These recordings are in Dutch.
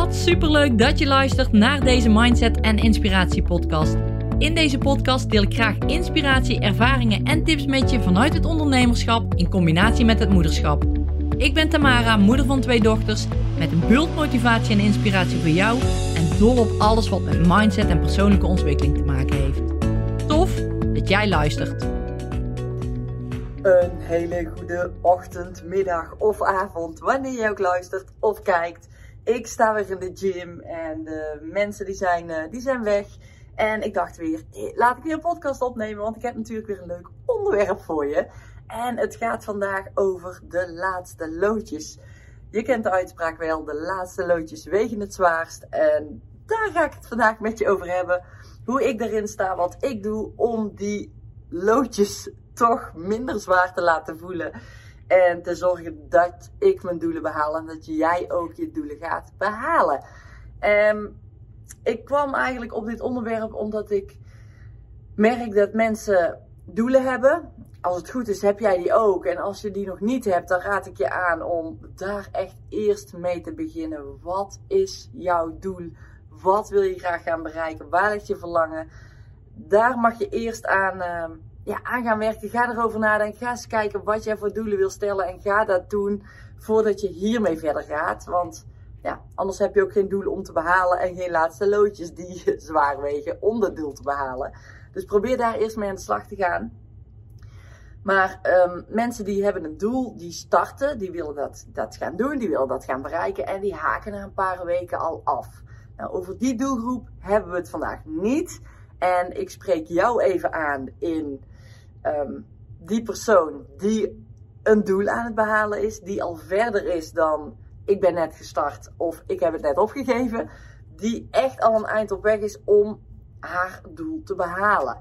Wat superleuk dat je luistert naar deze Mindset en Inspiratie podcast. In deze podcast deel ik graag inspiratie, ervaringen en tips met je vanuit het ondernemerschap in combinatie met het moederschap. Ik ben Tamara, moeder van twee dochters, met een bult motivatie en inspiratie voor jou en dol op alles wat met mindset en persoonlijke ontwikkeling te maken heeft. Tof dat jij luistert. Een hele goede ochtend, middag of avond, wanneer je ook luistert of kijkt. Ik sta weer in de gym en de mensen die zijn, eh, die zijn weg. En ik dacht weer, eh, laat ik weer een podcast opnemen, want ik heb natuurlijk weer een leuk onderwerp voor je. En het gaat vandaag over de laatste loodjes. Je kent de uitspraak wel, de laatste loodjes wegen het zwaarst. En daar ga ik het vandaag met je over hebben. Hoe ik erin sta, wat ik doe om die loodjes toch minder zwaar te laten voelen. En te zorgen dat ik mijn doelen behaal en dat jij ook je doelen gaat behalen. Um, ik kwam eigenlijk op dit onderwerp omdat ik merk dat mensen doelen hebben. Als het goed is, heb jij die ook. En als je die nog niet hebt, dan raad ik je aan om daar echt eerst mee te beginnen. Wat is jouw doel? Wat wil je graag gaan bereiken? Waar ligt je verlangen? Daar mag je eerst aan. Uh, ja, aan gaan werken. Ga erover nadenken. Ga eens kijken wat jij voor doelen wil stellen. En ga dat doen voordat je hiermee verder gaat. Want ja, anders heb je ook geen doel om te behalen. En geen laatste loodjes die zwaar wegen om dat doel te behalen. Dus probeer daar eerst mee aan de slag te gaan. Maar um, mensen die hebben een doel, die starten, die willen dat, dat gaan doen, die willen dat gaan bereiken en die haken na een paar weken al af. Nou, over die doelgroep hebben we het vandaag niet. En ik spreek jou even aan in um, die persoon die een doel aan het behalen is, die al verder is dan ik ben net gestart of ik heb het net opgegeven, die echt al een eind op weg is om haar doel te behalen.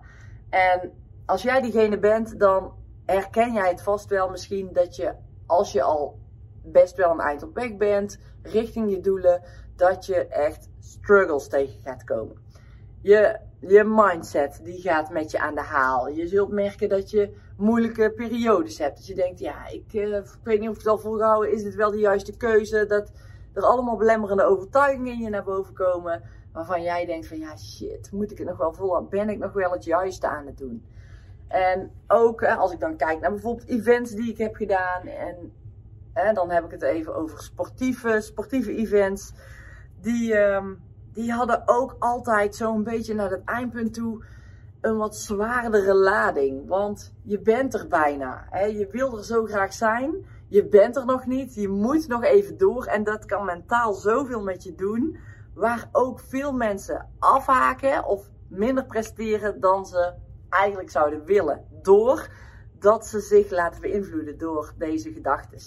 En als jij diegene bent, dan herken jij het vast wel misschien dat je als je al best wel een eind op weg bent richting je doelen, dat je echt struggles tegen gaat komen. Je je mindset die gaat met je aan de haal. Je zult merken dat je moeilijke periodes hebt. Dat je denkt, ja, ik, uh, ik weet niet of ik het al volgehouden. Is dit wel de juiste keuze? Dat er allemaal belemmerende overtuigingen in je naar boven komen. Waarvan jij denkt van, ja shit, moet ik het nog wel volhouden? Ben ik nog wel het juiste aan het doen? En ook als ik dan kijk naar bijvoorbeeld events die ik heb gedaan. En hè, dan heb ik het even over sportieve, sportieve events. Die... Um, die hadden ook altijd zo'n beetje naar het eindpunt toe een wat zwaardere lading. Want je bent er bijna. Hè? Je wil er zo graag zijn. Je bent er nog niet. Je moet nog even door. En dat kan mentaal zoveel met je doen. Waar ook veel mensen afhaken of minder presteren dan ze eigenlijk zouden willen. Doordat ze zich laten beïnvloeden door deze gedachten.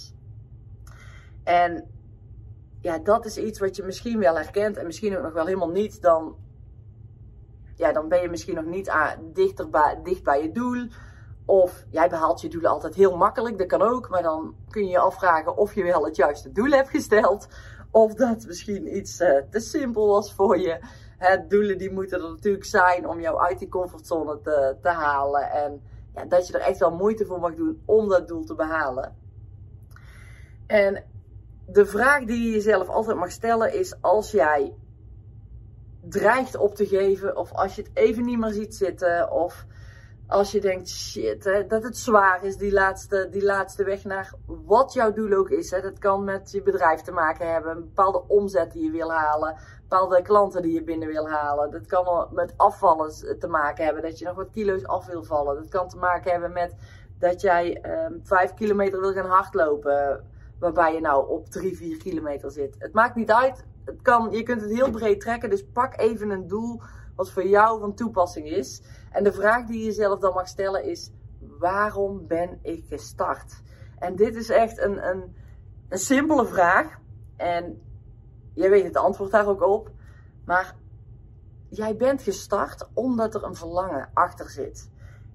En ja, dat is iets wat je misschien wel herkent en misschien ook nog wel helemaal niet. Dan, ja, dan ben je misschien nog niet dichter bij, dicht bij je doel. Of jij behaalt je doelen altijd heel makkelijk, dat kan ook. Maar dan kun je je afvragen of je wel het juiste doel hebt gesteld. Of dat misschien iets uh, te simpel was voor je. Doelen die moeten er natuurlijk zijn om jou uit die comfortzone te, te halen. En ja, dat je er echt wel moeite voor mag doen om dat doel te behalen. En de vraag die je jezelf altijd mag stellen is: als jij dreigt op te geven, of als je het even niet meer ziet zitten, of als je denkt, shit, dat het zwaar is, die laatste, die laatste weg naar wat jouw doel ook is. Hè. Dat kan met je bedrijf te maken hebben, een bepaalde omzet die je wil halen, bepaalde klanten die je binnen wil halen. Dat kan met afvallen te maken hebben, dat je nog wat kilo's af wil vallen. Dat kan te maken hebben met dat jij um, vijf kilometer wil gaan hardlopen waarbij je nou op 3, 4 kilometer zit. Het maakt niet uit. Het kan, je kunt het heel breed trekken. Dus pak even een doel wat voor jou van toepassing is. En de vraag die je jezelf dan mag stellen is: waarom ben ik gestart? En dit is echt een, een, een simpele vraag. En jij weet het antwoord daar ook op. Maar jij bent gestart omdat er een verlangen achter zit.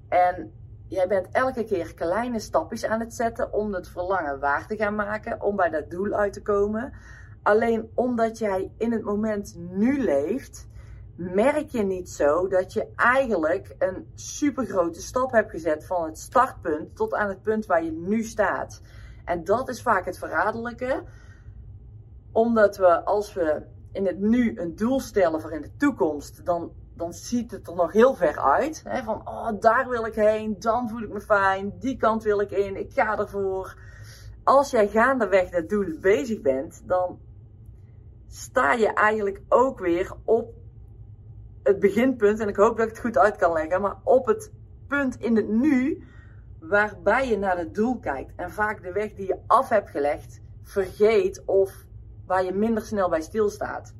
En jij bent elke keer kleine stapjes aan het zetten om het verlangen waar te gaan maken, om bij dat doel uit te komen. Alleen omdat jij in het moment nu leeft, merk je niet zo dat je eigenlijk een super grote stap hebt gezet van het startpunt tot aan het punt waar je nu staat. En dat is vaak het verraderlijke, omdat we als we in het nu een doel stellen voor in de toekomst, dan, dan ziet het er nog heel ver uit. Hè? Van, oh, daar wil ik heen, dan voel ik me fijn, die kant wil ik in, ik ga ervoor. Als jij gaandeweg dat doel bezig bent, dan sta je eigenlijk ook weer op het beginpunt. En ik hoop dat ik het goed uit kan leggen, maar op het punt in het nu waarbij je naar het doel kijkt. En vaak de weg die je af hebt gelegd, vergeet of waar je minder snel bij stilstaat.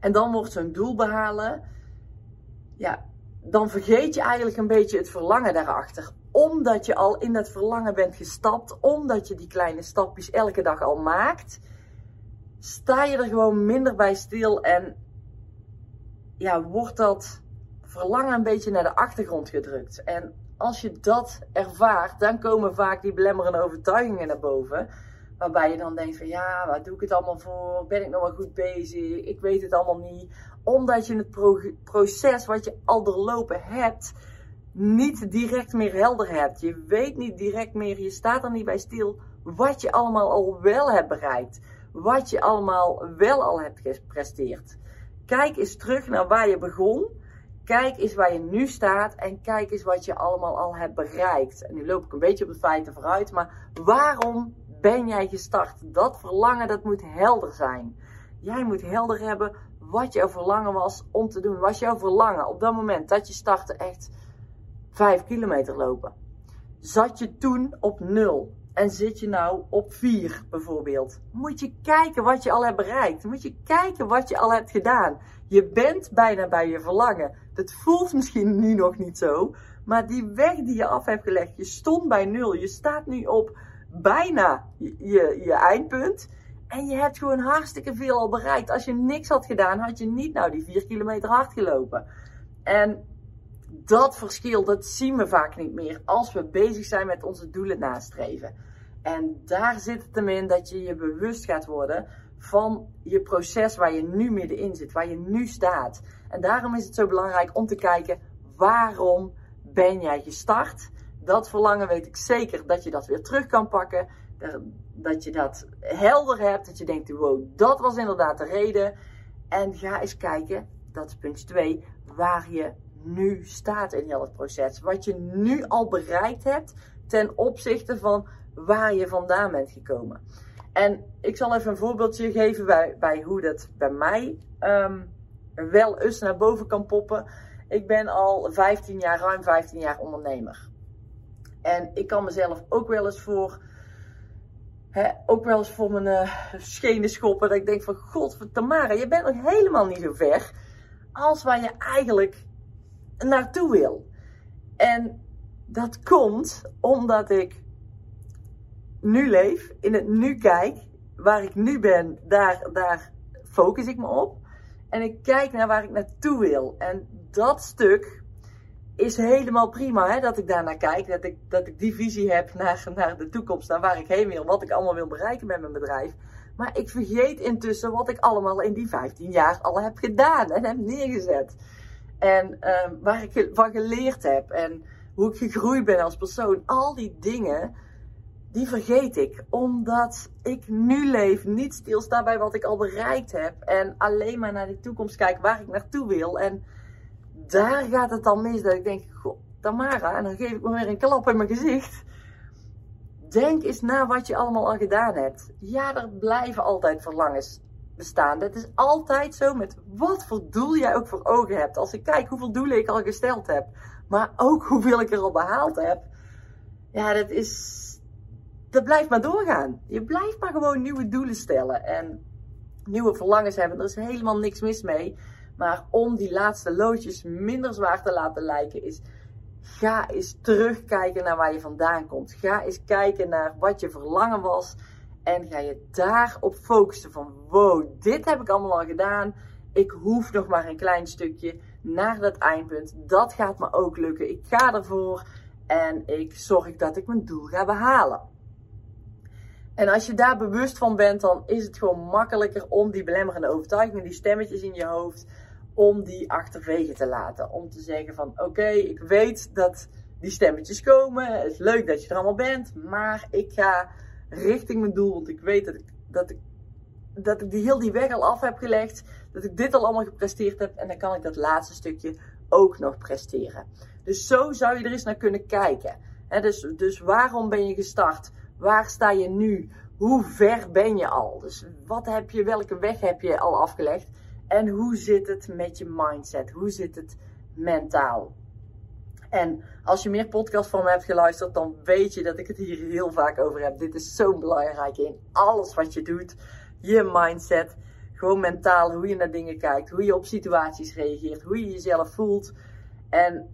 En dan wordt zo'n doel behalen, ja, dan vergeet je eigenlijk een beetje het verlangen daarachter. Omdat je al in dat verlangen bent gestapt, omdat je die kleine stapjes elke dag al maakt, sta je er gewoon minder bij stil en ja, wordt dat verlangen een beetje naar de achtergrond gedrukt. En als je dat ervaart, dan komen vaak die belemmerende overtuigingen naar boven. Waarbij je dan denkt van ja, waar doe ik het allemaal voor? Ben ik nog wel goed bezig? Ik weet het allemaal niet. Omdat je het proces wat je al doorlopen hebt, niet direct meer helder hebt. Je weet niet direct meer, je staat er niet bij stil wat je allemaal al wel hebt bereikt. Wat je allemaal wel al hebt gepresteerd. Kijk eens terug naar waar je begon. Kijk eens waar je nu staat en kijk eens wat je allemaal al hebt bereikt. En nu loop ik een beetje op de feiten vooruit, maar waarom ben jij gestart? Dat verlangen, dat moet helder zijn. Jij moet helder hebben wat jouw verlangen was om te doen. Was jouw verlangen op dat moment dat je startte echt 5 kilometer lopen? Zat je toen op nul? En zit je nou op 4 bijvoorbeeld? Moet je kijken wat je al hebt bereikt. Moet je kijken wat je al hebt gedaan. Je bent bijna bij je verlangen. Dat voelt misschien nu nog niet zo. Maar die weg die je af hebt gelegd. Je stond bij nul. Je staat nu op bijna je, je, eindpunt. En je hebt gewoon hartstikke veel al bereikt. Als je niks had gedaan, had je niet nou die 4 kilometer hard gelopen. En dat verschil, dat zien we vaak niet meer als we bezig zijn met onze doelen nastreven. En daar zit het hem in dat je je bewust gaat worden van je proces waar je nu middenin zit, waar je nu staat. En daarom is het zo belangrijk om te kijken waarom ben jij gestart? Dat verlangen weet ik zeker dat je dat weer terug kan pakken. Dat je dat helder hebt. Dat je denkt, wow, dat was inderdaad de reden. En ga eens kijken, dat is punt 2, waar je nu staat in heel proces. Wat je nu al bereikt hebt ten opzichte van waar je vandaan bent gekomen. En ik zal even een voorbeeldje geven bij, bij hoe dat bij mij um, wel eens naar boven kan poppen. Ik ben al 15 jaar, ruim 15 jaar ondernemer. En ik kan mezelf ook wel eens voor, hè, ook wel eens voor mijn uh, schenen schoppen. Dat ik denk van, god, Tamara, je bent nog helemaal niet zo ver als waar je eigenlijk naartoe wil. En dat komt omdat ik nu leef, in het nu kijk, waar ik nu ben, daar, daar focus ik me op. En ik kijk naar waar ik naartoe wil. En dat stuk is helemaal prima hè, dat ik daar naar kijk. Dat ik, dat ik die visie heb naar, naar de toekomst, naar waar ik heen wil, wat ik allemaal wil bereiken met mijn bedrijf. Maar ik vergeet intussen wat ik allemaal in die 15 jaar al heb gedaan en heb neergezet. En uh, waar ik van geleerd heb en hoe ik gegroeid ben als persoon. Al die dingen, die vergeet ik. Omdat ik nu leef, niet stilsta bij wat ik al bereikt heb. En alleen maar naar de toekomst kijk waar ik naartoe wil. En daar gaat het dan mis. Dat ik denk, goh, Tamara, en dan geef ik me weer een klap in mijn gezicht. Denk eens na wat je allemaal al gedaan hebt. Ja, er blijven altijd verlangens bestaan. Dat is altijd zo met wat voor doel jij ook voor ogen hebt. Als ik kijk hoeveel doelen ik al gesteld heb, maar ook hoeveel ik er al behaald heb. Ja, dat is. Dat blijft maar doorgaan. Je blijft maar gewoon nieuwe doelen stellen en nieuwe verlangens hebben. Er is helemaal niks mis mee. Maar om die laatste loodjes minder zwaar te laten lijken, is ga eens terugkijken naar waar je vandaan komt. Ga eens kijken naar wat je verlangen was. En ga je daarop focussen van wow, dit heb ik allemaal al gedaan. Ik hoef nog maar een klein stukje naar dat eindpunt. Dat gaat me ook lukken. Ik ga ervoor en ik zorg dat ik mijn doel ga behalen. En als je daar bewust van bent, dan is het gewoon makkelijker om die belemmerende overtuigingen, die stemmetjes in je hoofd, om die achterwege te laten. Om te zeggen van oké, ik weet dat die stemmetjes komen. Het is leuk dat je er allemaal bent, maar ik ga richting mijn doel. Want ik weet dat ik, dat ik dat ik die, heel die weg al af heb gelegd. Dat ik dit al allemaal gepresteerd heb. En dan kan ik dat laatste stukje ook nog presteren. Dus zo zou je er eens naar kunnen kijken. dus, dus waarom ben je gestart? Waar sta je nu? Hoe ver ben je al? Dus wat heb je, welke weg heb je al afgelegd? En hoe zit het met je mindset? Hoe zit het mentaal? En als je meer podcast van me hebt geluisterd, dan weet je dat ik het hier heel vaak over heb. Dit is zo belangrijk in alles wat je doet. Je mindset. Gewoon mentaal, hoe je naar dingen kijkt, hoe je op situaties reageert, hoe je jezelf voelt. En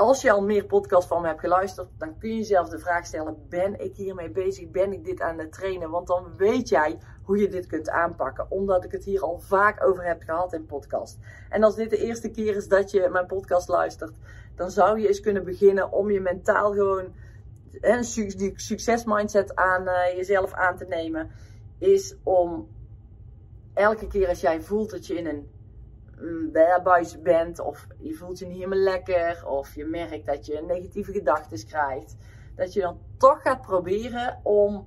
als je al meer podcast van me hebt geluisterd, dan kun je jezelf de vraag stellen: ben ik hiermee bezig? Ben ik dit aan het trainen? Want dan weet jij hoe je dit kunt aanpakken, omdat ik het hier al vaak over heb gehad in podcast. En als dit de eerste keer is dat je mijn podcast luistert, dan zou je eens kunnen beginnen om je mentaal gewoon een succesmindset aan uh, jezelf aan te nemen. Is om elke keer als jij voelt dat je in een buis bent, of je voelt je niet helemaal lekker, of je merkt dat je negatieve gedachten krijgt, dat je dan toch gaat proberen om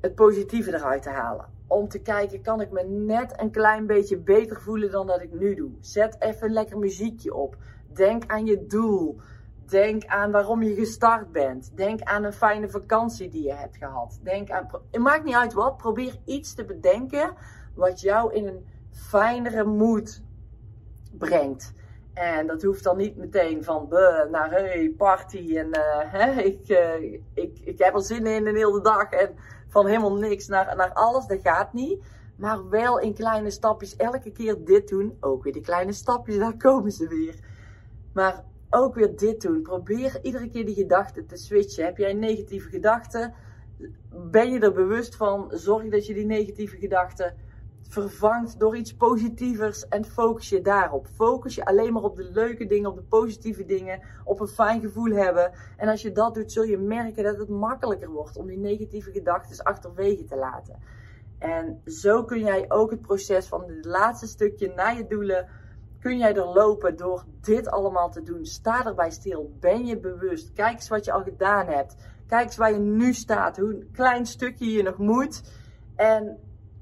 het positieve eruit te halen. Om te kijken, kan ik me net een klein beetje beter voelen dan dat ik nu doe? Zet even lekker muziekje op. Denk aan je doel. Denk aan waarom je gestart bent. Denk aan een fijne vakantie die je hebt gehad. Denk aan, het maakt niet uit wat. Probeer iets te bedenken wat jou in een fijnere moed brengt. En dat hoeft dan niet meteen van naar hey, party en hè, ik, uh, ik, ik heb er zin in een hele dag en van helemaal niks naar, naar alles. Dat gaat niet. Maar wel in kleine stapjes elke keer dit doen. Ook weer die kleine stapjes, daar komen ze weer. Maar ook weer dit doen. Probeer iedere keer die gedachten te switchen. Heb jij negatieve gedachten? Ben je er bewust van? Zorg dat je die negatieve gedachten vervangt door iets positievers en focus je daarop. Focus je alleen maar op de leuke dingen, op de positieve dingen, op een fijn gevoel hebben. En als je dat doet, zul je merken dat het makkelijker wordt om die negatieve gedachten achterwege te laten. En zo kun jij ook het proces van het laatste stukje naar je doelen, kun jij er lopen door dit allemaal te doen. Sta erbij stil, ben je bewust, kijk eens wat je al gedaan hebt. Kijk eens waar je nu staat, hoe een klein stukje je nog moet. En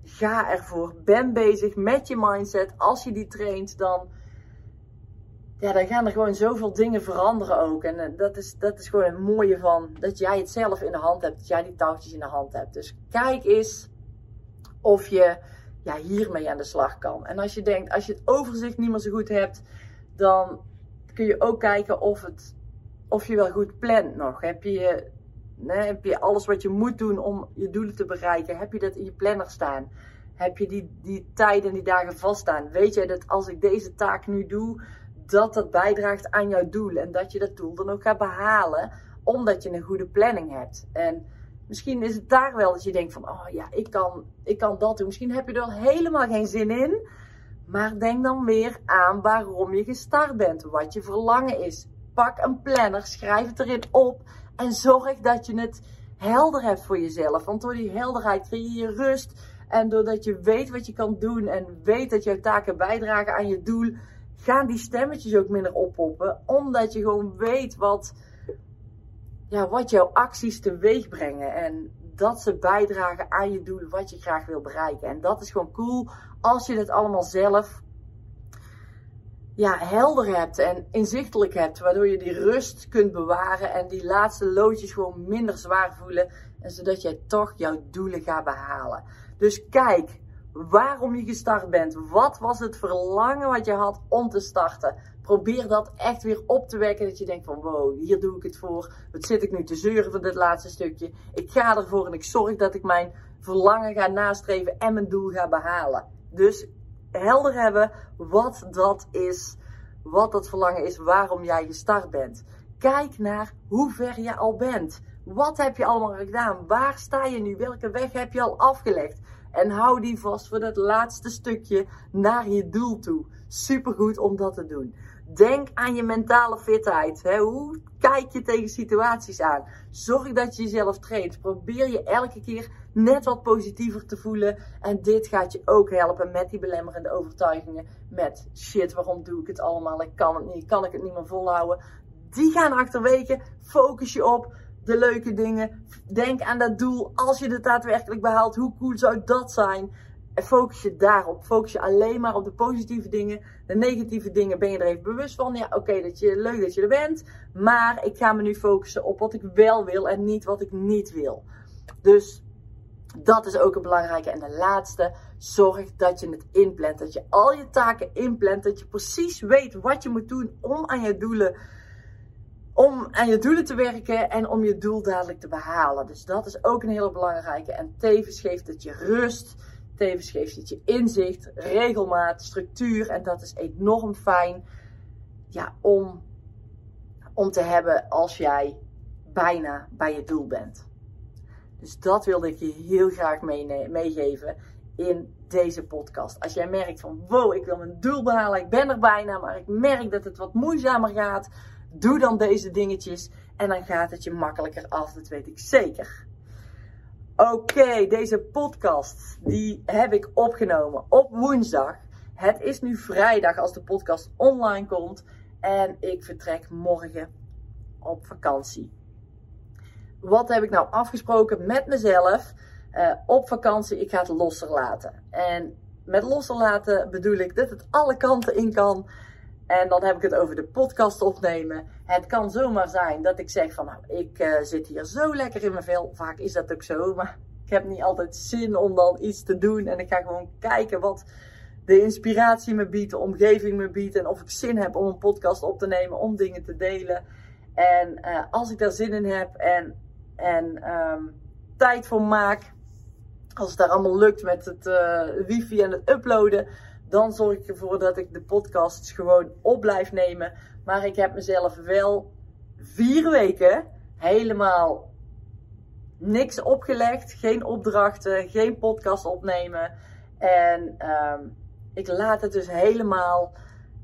ga ervoor. Ben bezig met je mindset. Als je die traint, dan, ja, dan gaan er gewoon zoveel dingen veranderen ook. En eh, dat, is, dat is gewoon het mooie van dat jij het zelf in de hand hebt. Dat jij die touwtjes in de hand hebt. Dus kijk eens of je ja, hiermee aan de slag kan. En als je denkt, als je het overzicht niet meer zo goed hebt, dan kun je ook kijken of, het, of je wel goed plant nog. Heb je Nee, heb je alles wat je moet doen om je doelen te bereiken? Heb je dat in je planner staan? Heb je die, die tijden en die dagen vaststaan? Weet jij dat als ik deze taak nu doe, dat dat bijdraagt aan jouw doel? En dat je dat doel dan ook gaat behalen, omdat je een goede planning hebt. En misschien is het daar wel dat je denkt van, oh ja, ik kan, ik kan dat doen. Misschien heb je er helemaal geen zin in. Maar denk dan weer aan waarom je gestart bent. Wat je verlangen is. Pak een planner, schrijf het erin op en zorg dat je het helder hebt voor jezelf. Want door die helderheid creëer je rust. En doordat je weet wat je kan doen en weet dat jouw taken bijdragen aan je doel, gaan die stemmetjes ook minder oppoppen. Omdat je gewoon weet wat, ja, wat jouw acties teweeg brengen. En dat ze bijdragen aan je doel, wat je graag wil bereiken. En dat is gewoon cool als je het allemaal zelf ja, helder hebt en inzichtelijk hebt. Waardoor je die rust kunt bewaren en die laatste loodjes gewoon minder zwaar voelen. En zodat jij toch jouw doelen gaat behalen. Dus kijk waarom je gestart bent. Wat was het verlangen wat je had om te starten? Probeer dat echt weer op te wekken. Dat je denkt van wow, hier doe ik het voor. Wat zit ik nu te zeuren voor dit laatste stukje? Ik ga ervoor en ik zorg dat ik mijn verlangen ga nastreven en mijn doel ga behalen. Dus helder hebben wat dat is, wat dat verlangen is, waarom jij gestart bent. Kijk naar hoe ver je al bent. Wat heb je allemaal gedaan? Waar sta je nu? Welke weg heb je al afgelegd? En hou die vast voor dat laatste stukje naar je doel toe. Supergoed om dat te doen. Denk aan je mentale fitheid. Hè? Hoe kijk je tegen situaties aan? Zorg dat je jezelf traint. Probeer je elke keer net wat positiever te voelen. En dit gaat je ook helpen met die belemmerende overtuigingen. Met shit, waarom doe ik het allemaal? Ik kan het niet. Kan ik het niet meer volhouden? Die gaan achterwege. Focus je op de leuke dingen. Denk aan dat doel. Als je het daadwerkelijk behaalt, hoe cool zou dat zijn? En focus je daarop. Focus je alleen maar op de positieve dingen. De negatieve dingen ben je er even bewust van. Ja, oké, dat je leuk dat je er bent. Maar ik ga me nu focussen op wat ik wel wil en niet wat ik niet wil. Dus dat is ook een belangrijke. En de laatste, zorg dat je het inplant. Dat je al je taken inplant. Dat je precies weet wat je moet doen om aan je doelen, om aan je doelen te werken en om je doel dadelijk te behalen. Dus dat is ook een hele belangrijke. En tevens geeft het je rust. Tevens geeft het je inzicht, regelmaat, structuur. En dat is enorm fijn ja, om, om te hebben als jij bijna bij je doel bent. Dus dat wilde ik je heel graag meegeven in deze podcast. Als jij merkt van wow, ik wil mijn doel behalen, ik ben er bijna, maar ik merk dat het wat moeizamer gaat, doe dan deze dingetjes en dan gaat het je makkelijker af, dat weet ik zeker. Oké, deze podcast die heb ik opgenomen op woensdag. Het is nu vrijdag als de podcast online komt en ik vertrek morgen op vakantie wat heb ik nou afgesproken met mezelf uh, op vakantie? Ik ga het losser laten. En met losser laten bedoel ik dat het alle kanten in kan. En dan heb ik het over de podcast opnemen. Het kan zomaar zijn dat ik zeg van nou, ik uh, zit hier zo lekker in mijn vel. Vaak is dat ook zo, maar ik heb niet altijd zin om dan iets te doen. En ik ga gewoon kijken wat de inspiratie me biedt, de omgeving me biedt. En of ik zin heb om een podcast op te nemen, om dingen te delen. En uh, als ik daar zin in heb en en um, tijd voor maak. Als het daar allemaal lukt met het uh, wifi en het uploaden, dan zorg ik ervoor dat ik de podcasts gewoon op blijf nemen. Maar ik heb mezelf wel vier weken helemaal niks opgelegd. Geen opdrachten, geen podcast opnemen. En um, ik laat het dus helemaal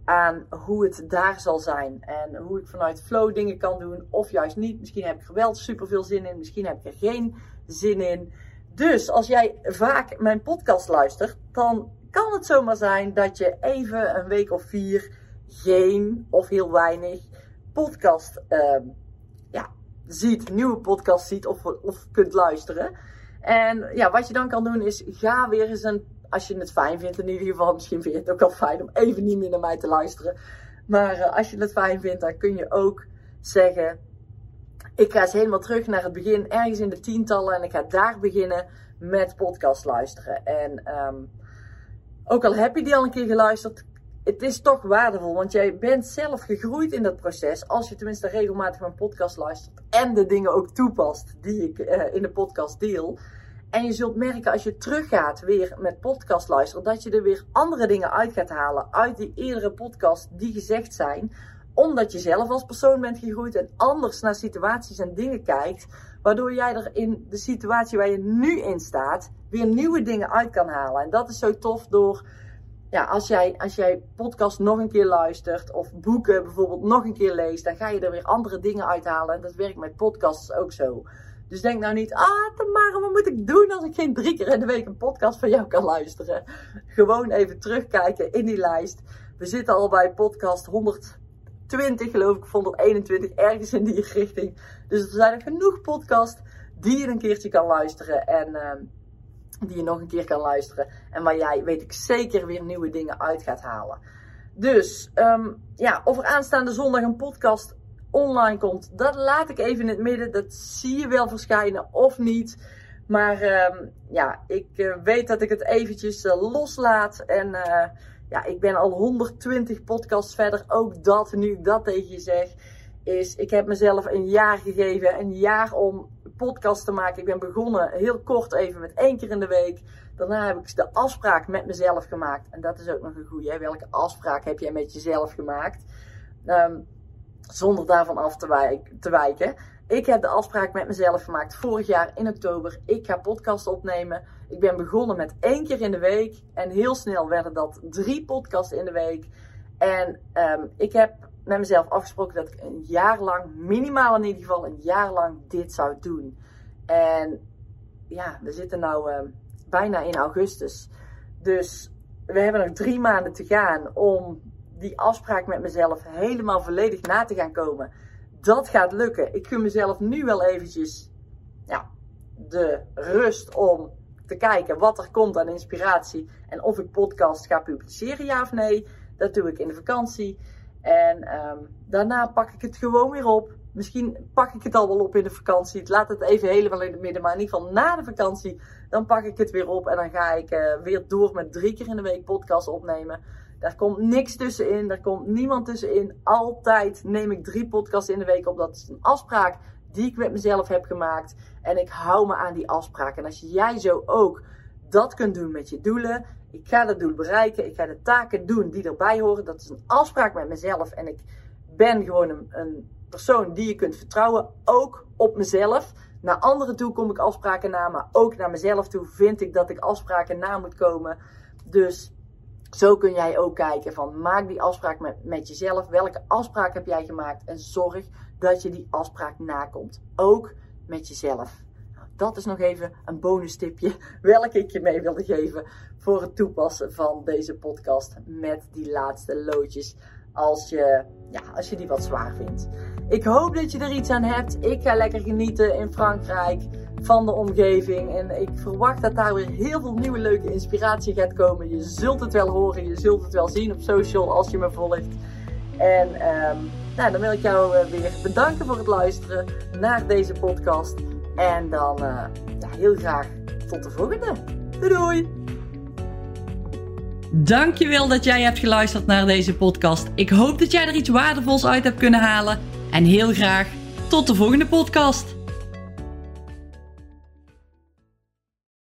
aan hoe het daar zal zijn. En hoe ik vanuit flow dingen kan doen. Of juist niet. Misschien heb ik er wel super veel zin in. Misschien heb ik er geen zin in. Dus als jij vaak mijn podcast luistert, dan kan het zomaar zijn dat je even een week of vier geen of heel weinig podcast uh, ja, ziet. Nieuwe podcast ziet of, of kunt luisteren. En ja, wat je dan kan doen is ga weer eens een als je het fijn vindt in ieder geval. Misschien vind je het ook wel fijn om even niet meer naar mij te luisteren. Maar uh, als je het fijn vindt, dan kun je ook zeggen... Ik ga eens helemaal terug naar het begin, ergens in de tientallen. En ik ga daar beginnen met podcast luisteren. En um, ook al heb je die al een keer geluisterd, het is toch waardevol. Want jij bent zelf gegroeid in dat proces. Als je tenminste regelmatig mijn podcast luistert. En de dingen ook toepast die ik uh, in de podcast deel. En je zult merken als je teruggaat weer met podcast luisteren, dat je er weer andere dingen uit gaat halen uit die eerdere podcast die gezegd zijn. Omdat je zelf als persoon bent gegroeid en anders naar situaties en dingen kijkt. Waardoor jij er in de situatie waar je nu in staat, weer nieuwe dingen uit kan halen. En dat is zo tof door, ja, als jij, als jij podcast nog een keer luistert of boeken bijvoorbeeld nog een keer leest, dan ga je er weer andere dingen uithalen. En dat werkt met podcasts ook zo. Dus denk nou niet, ah Tamara, wat moet ik doen als ik geen drie keer in de week een podcast van jou kan luisteren? Gewoon even terugkijken in die lijst. We zitten al bij podcast 120 geloof ik, 121, ergens in die richting. Dus er zijn er genoeg podcasts die je een keertje kan luisteren en uh, die je nog een keer kan luisteren. En waar jij, weet ik zeker, weer nieuwe dingen uit gaat halen. Dus um, ja, of er aanstaande zondag een podcast online komt. Dat laat ik even in het midden. Dat zie je wel verschijnen of niet. Maar uh, ja, ik uh, weet dat ik het eventjes uh, loslaat. En uh, ja, ik ben al 120 podcasts verder. Ook dat, nu ik dat tegen je zeg, is ik heb mezelf een jaar gegeven. Een jaar om podcast te maken. Ik ben begonnen heel kort even met één keer in de week. Daarna heb ik de afspraak met mezelf gemaakt. En dat is ook nog een goede. Welke afspraak heb jij met jezelf gemaakt? Um, zonder daarvan af te, wijken. Ik heb de afspraak met mezelf gemaakt vorig jaar in oktober. Ik ga podcast opnemen. Ik ben begonnen met één keer in de week. En heel snel werden dat drie podcasts in de week. En um, ik heb met mezelf afgesproken dat ik een jaar lang, minimaal in ieder geval een jaar lang, dit zou doen. En ja, we zitten nu uh, bijna in augustus. Dus we hebben nog drie maanden te gaan om die afspraak met mezelf helemaal volledig na te gaan komen. dat gaat lukken. Ik gun mezelf nu wel eventjes ja, de rust om te kijken wat er komt aan inspiratie. En of ik podcast ga publiceren, ja of nee. Dat doe ik in de vakantie. En um, daarna pak ik het gewoon weer op. Misschien pak ik het al wel op in de vakantie. Laat het even helemaal in het midden. Maar in ieder geval na de vakantie. Dan pak ik het weer op. En dan ga ik uh, weer door met drie keer in de week podcast opnemen. Daar komt niks tussenin. Daar komt niemand tussenin. Altijd neem ik drie podcasts in de week op. Dat is een afspraak die ik met mezelf heb gemaakt. En ik hou me aan die afspraak. En als jij zo ook dat kunt doen met je doelen. Ik ga dat doel bereiken. Ik ga de taken doen die erbij horen. Dat is een afspraak met mezelf. En ik ben gewoon een, een persoon die je kunt vertrouwen. Ook op mezelf. Naar anderen toe kom ik afspraken na. Maar ook naar mezelf toe vind ik dat ik afspraken na moet komen. Dus zo kun jij ook kijken van maak die afspraak met, met jezelf. Welke afspraak heb jij gemaakt? En zorg dat je die afspraak nakomt. Ook met jezelf. Nou, dat is nog even een bonus tipje welke ik je mee wilde geven voor het toepassen van deze podcast met die laatste loodjes als je, ja, als je die wat zwaar vindt. Ik hoop dat je er iets aan hebt. Ik ga lekker genieten in Frankrijk van de omgeving. En ik verwacht dat daar weer heel veel nieuwe leuke inspiratie gaat komen. Je zult het wel horen, je zult het wel zien op social als je me volgt. En um, nou, dan wil ik jou uh, weer bedanken voor het luisteren naar deze podcast. En dan uh, ja, heel graag tot de volgende. Doei doei! Dankjewel dat jij hebt geluisterd naar deze podcast. Ik hoop dat jij er iets waardevols uit hebt kunnen halen. En heel graag tot de volgende podcast.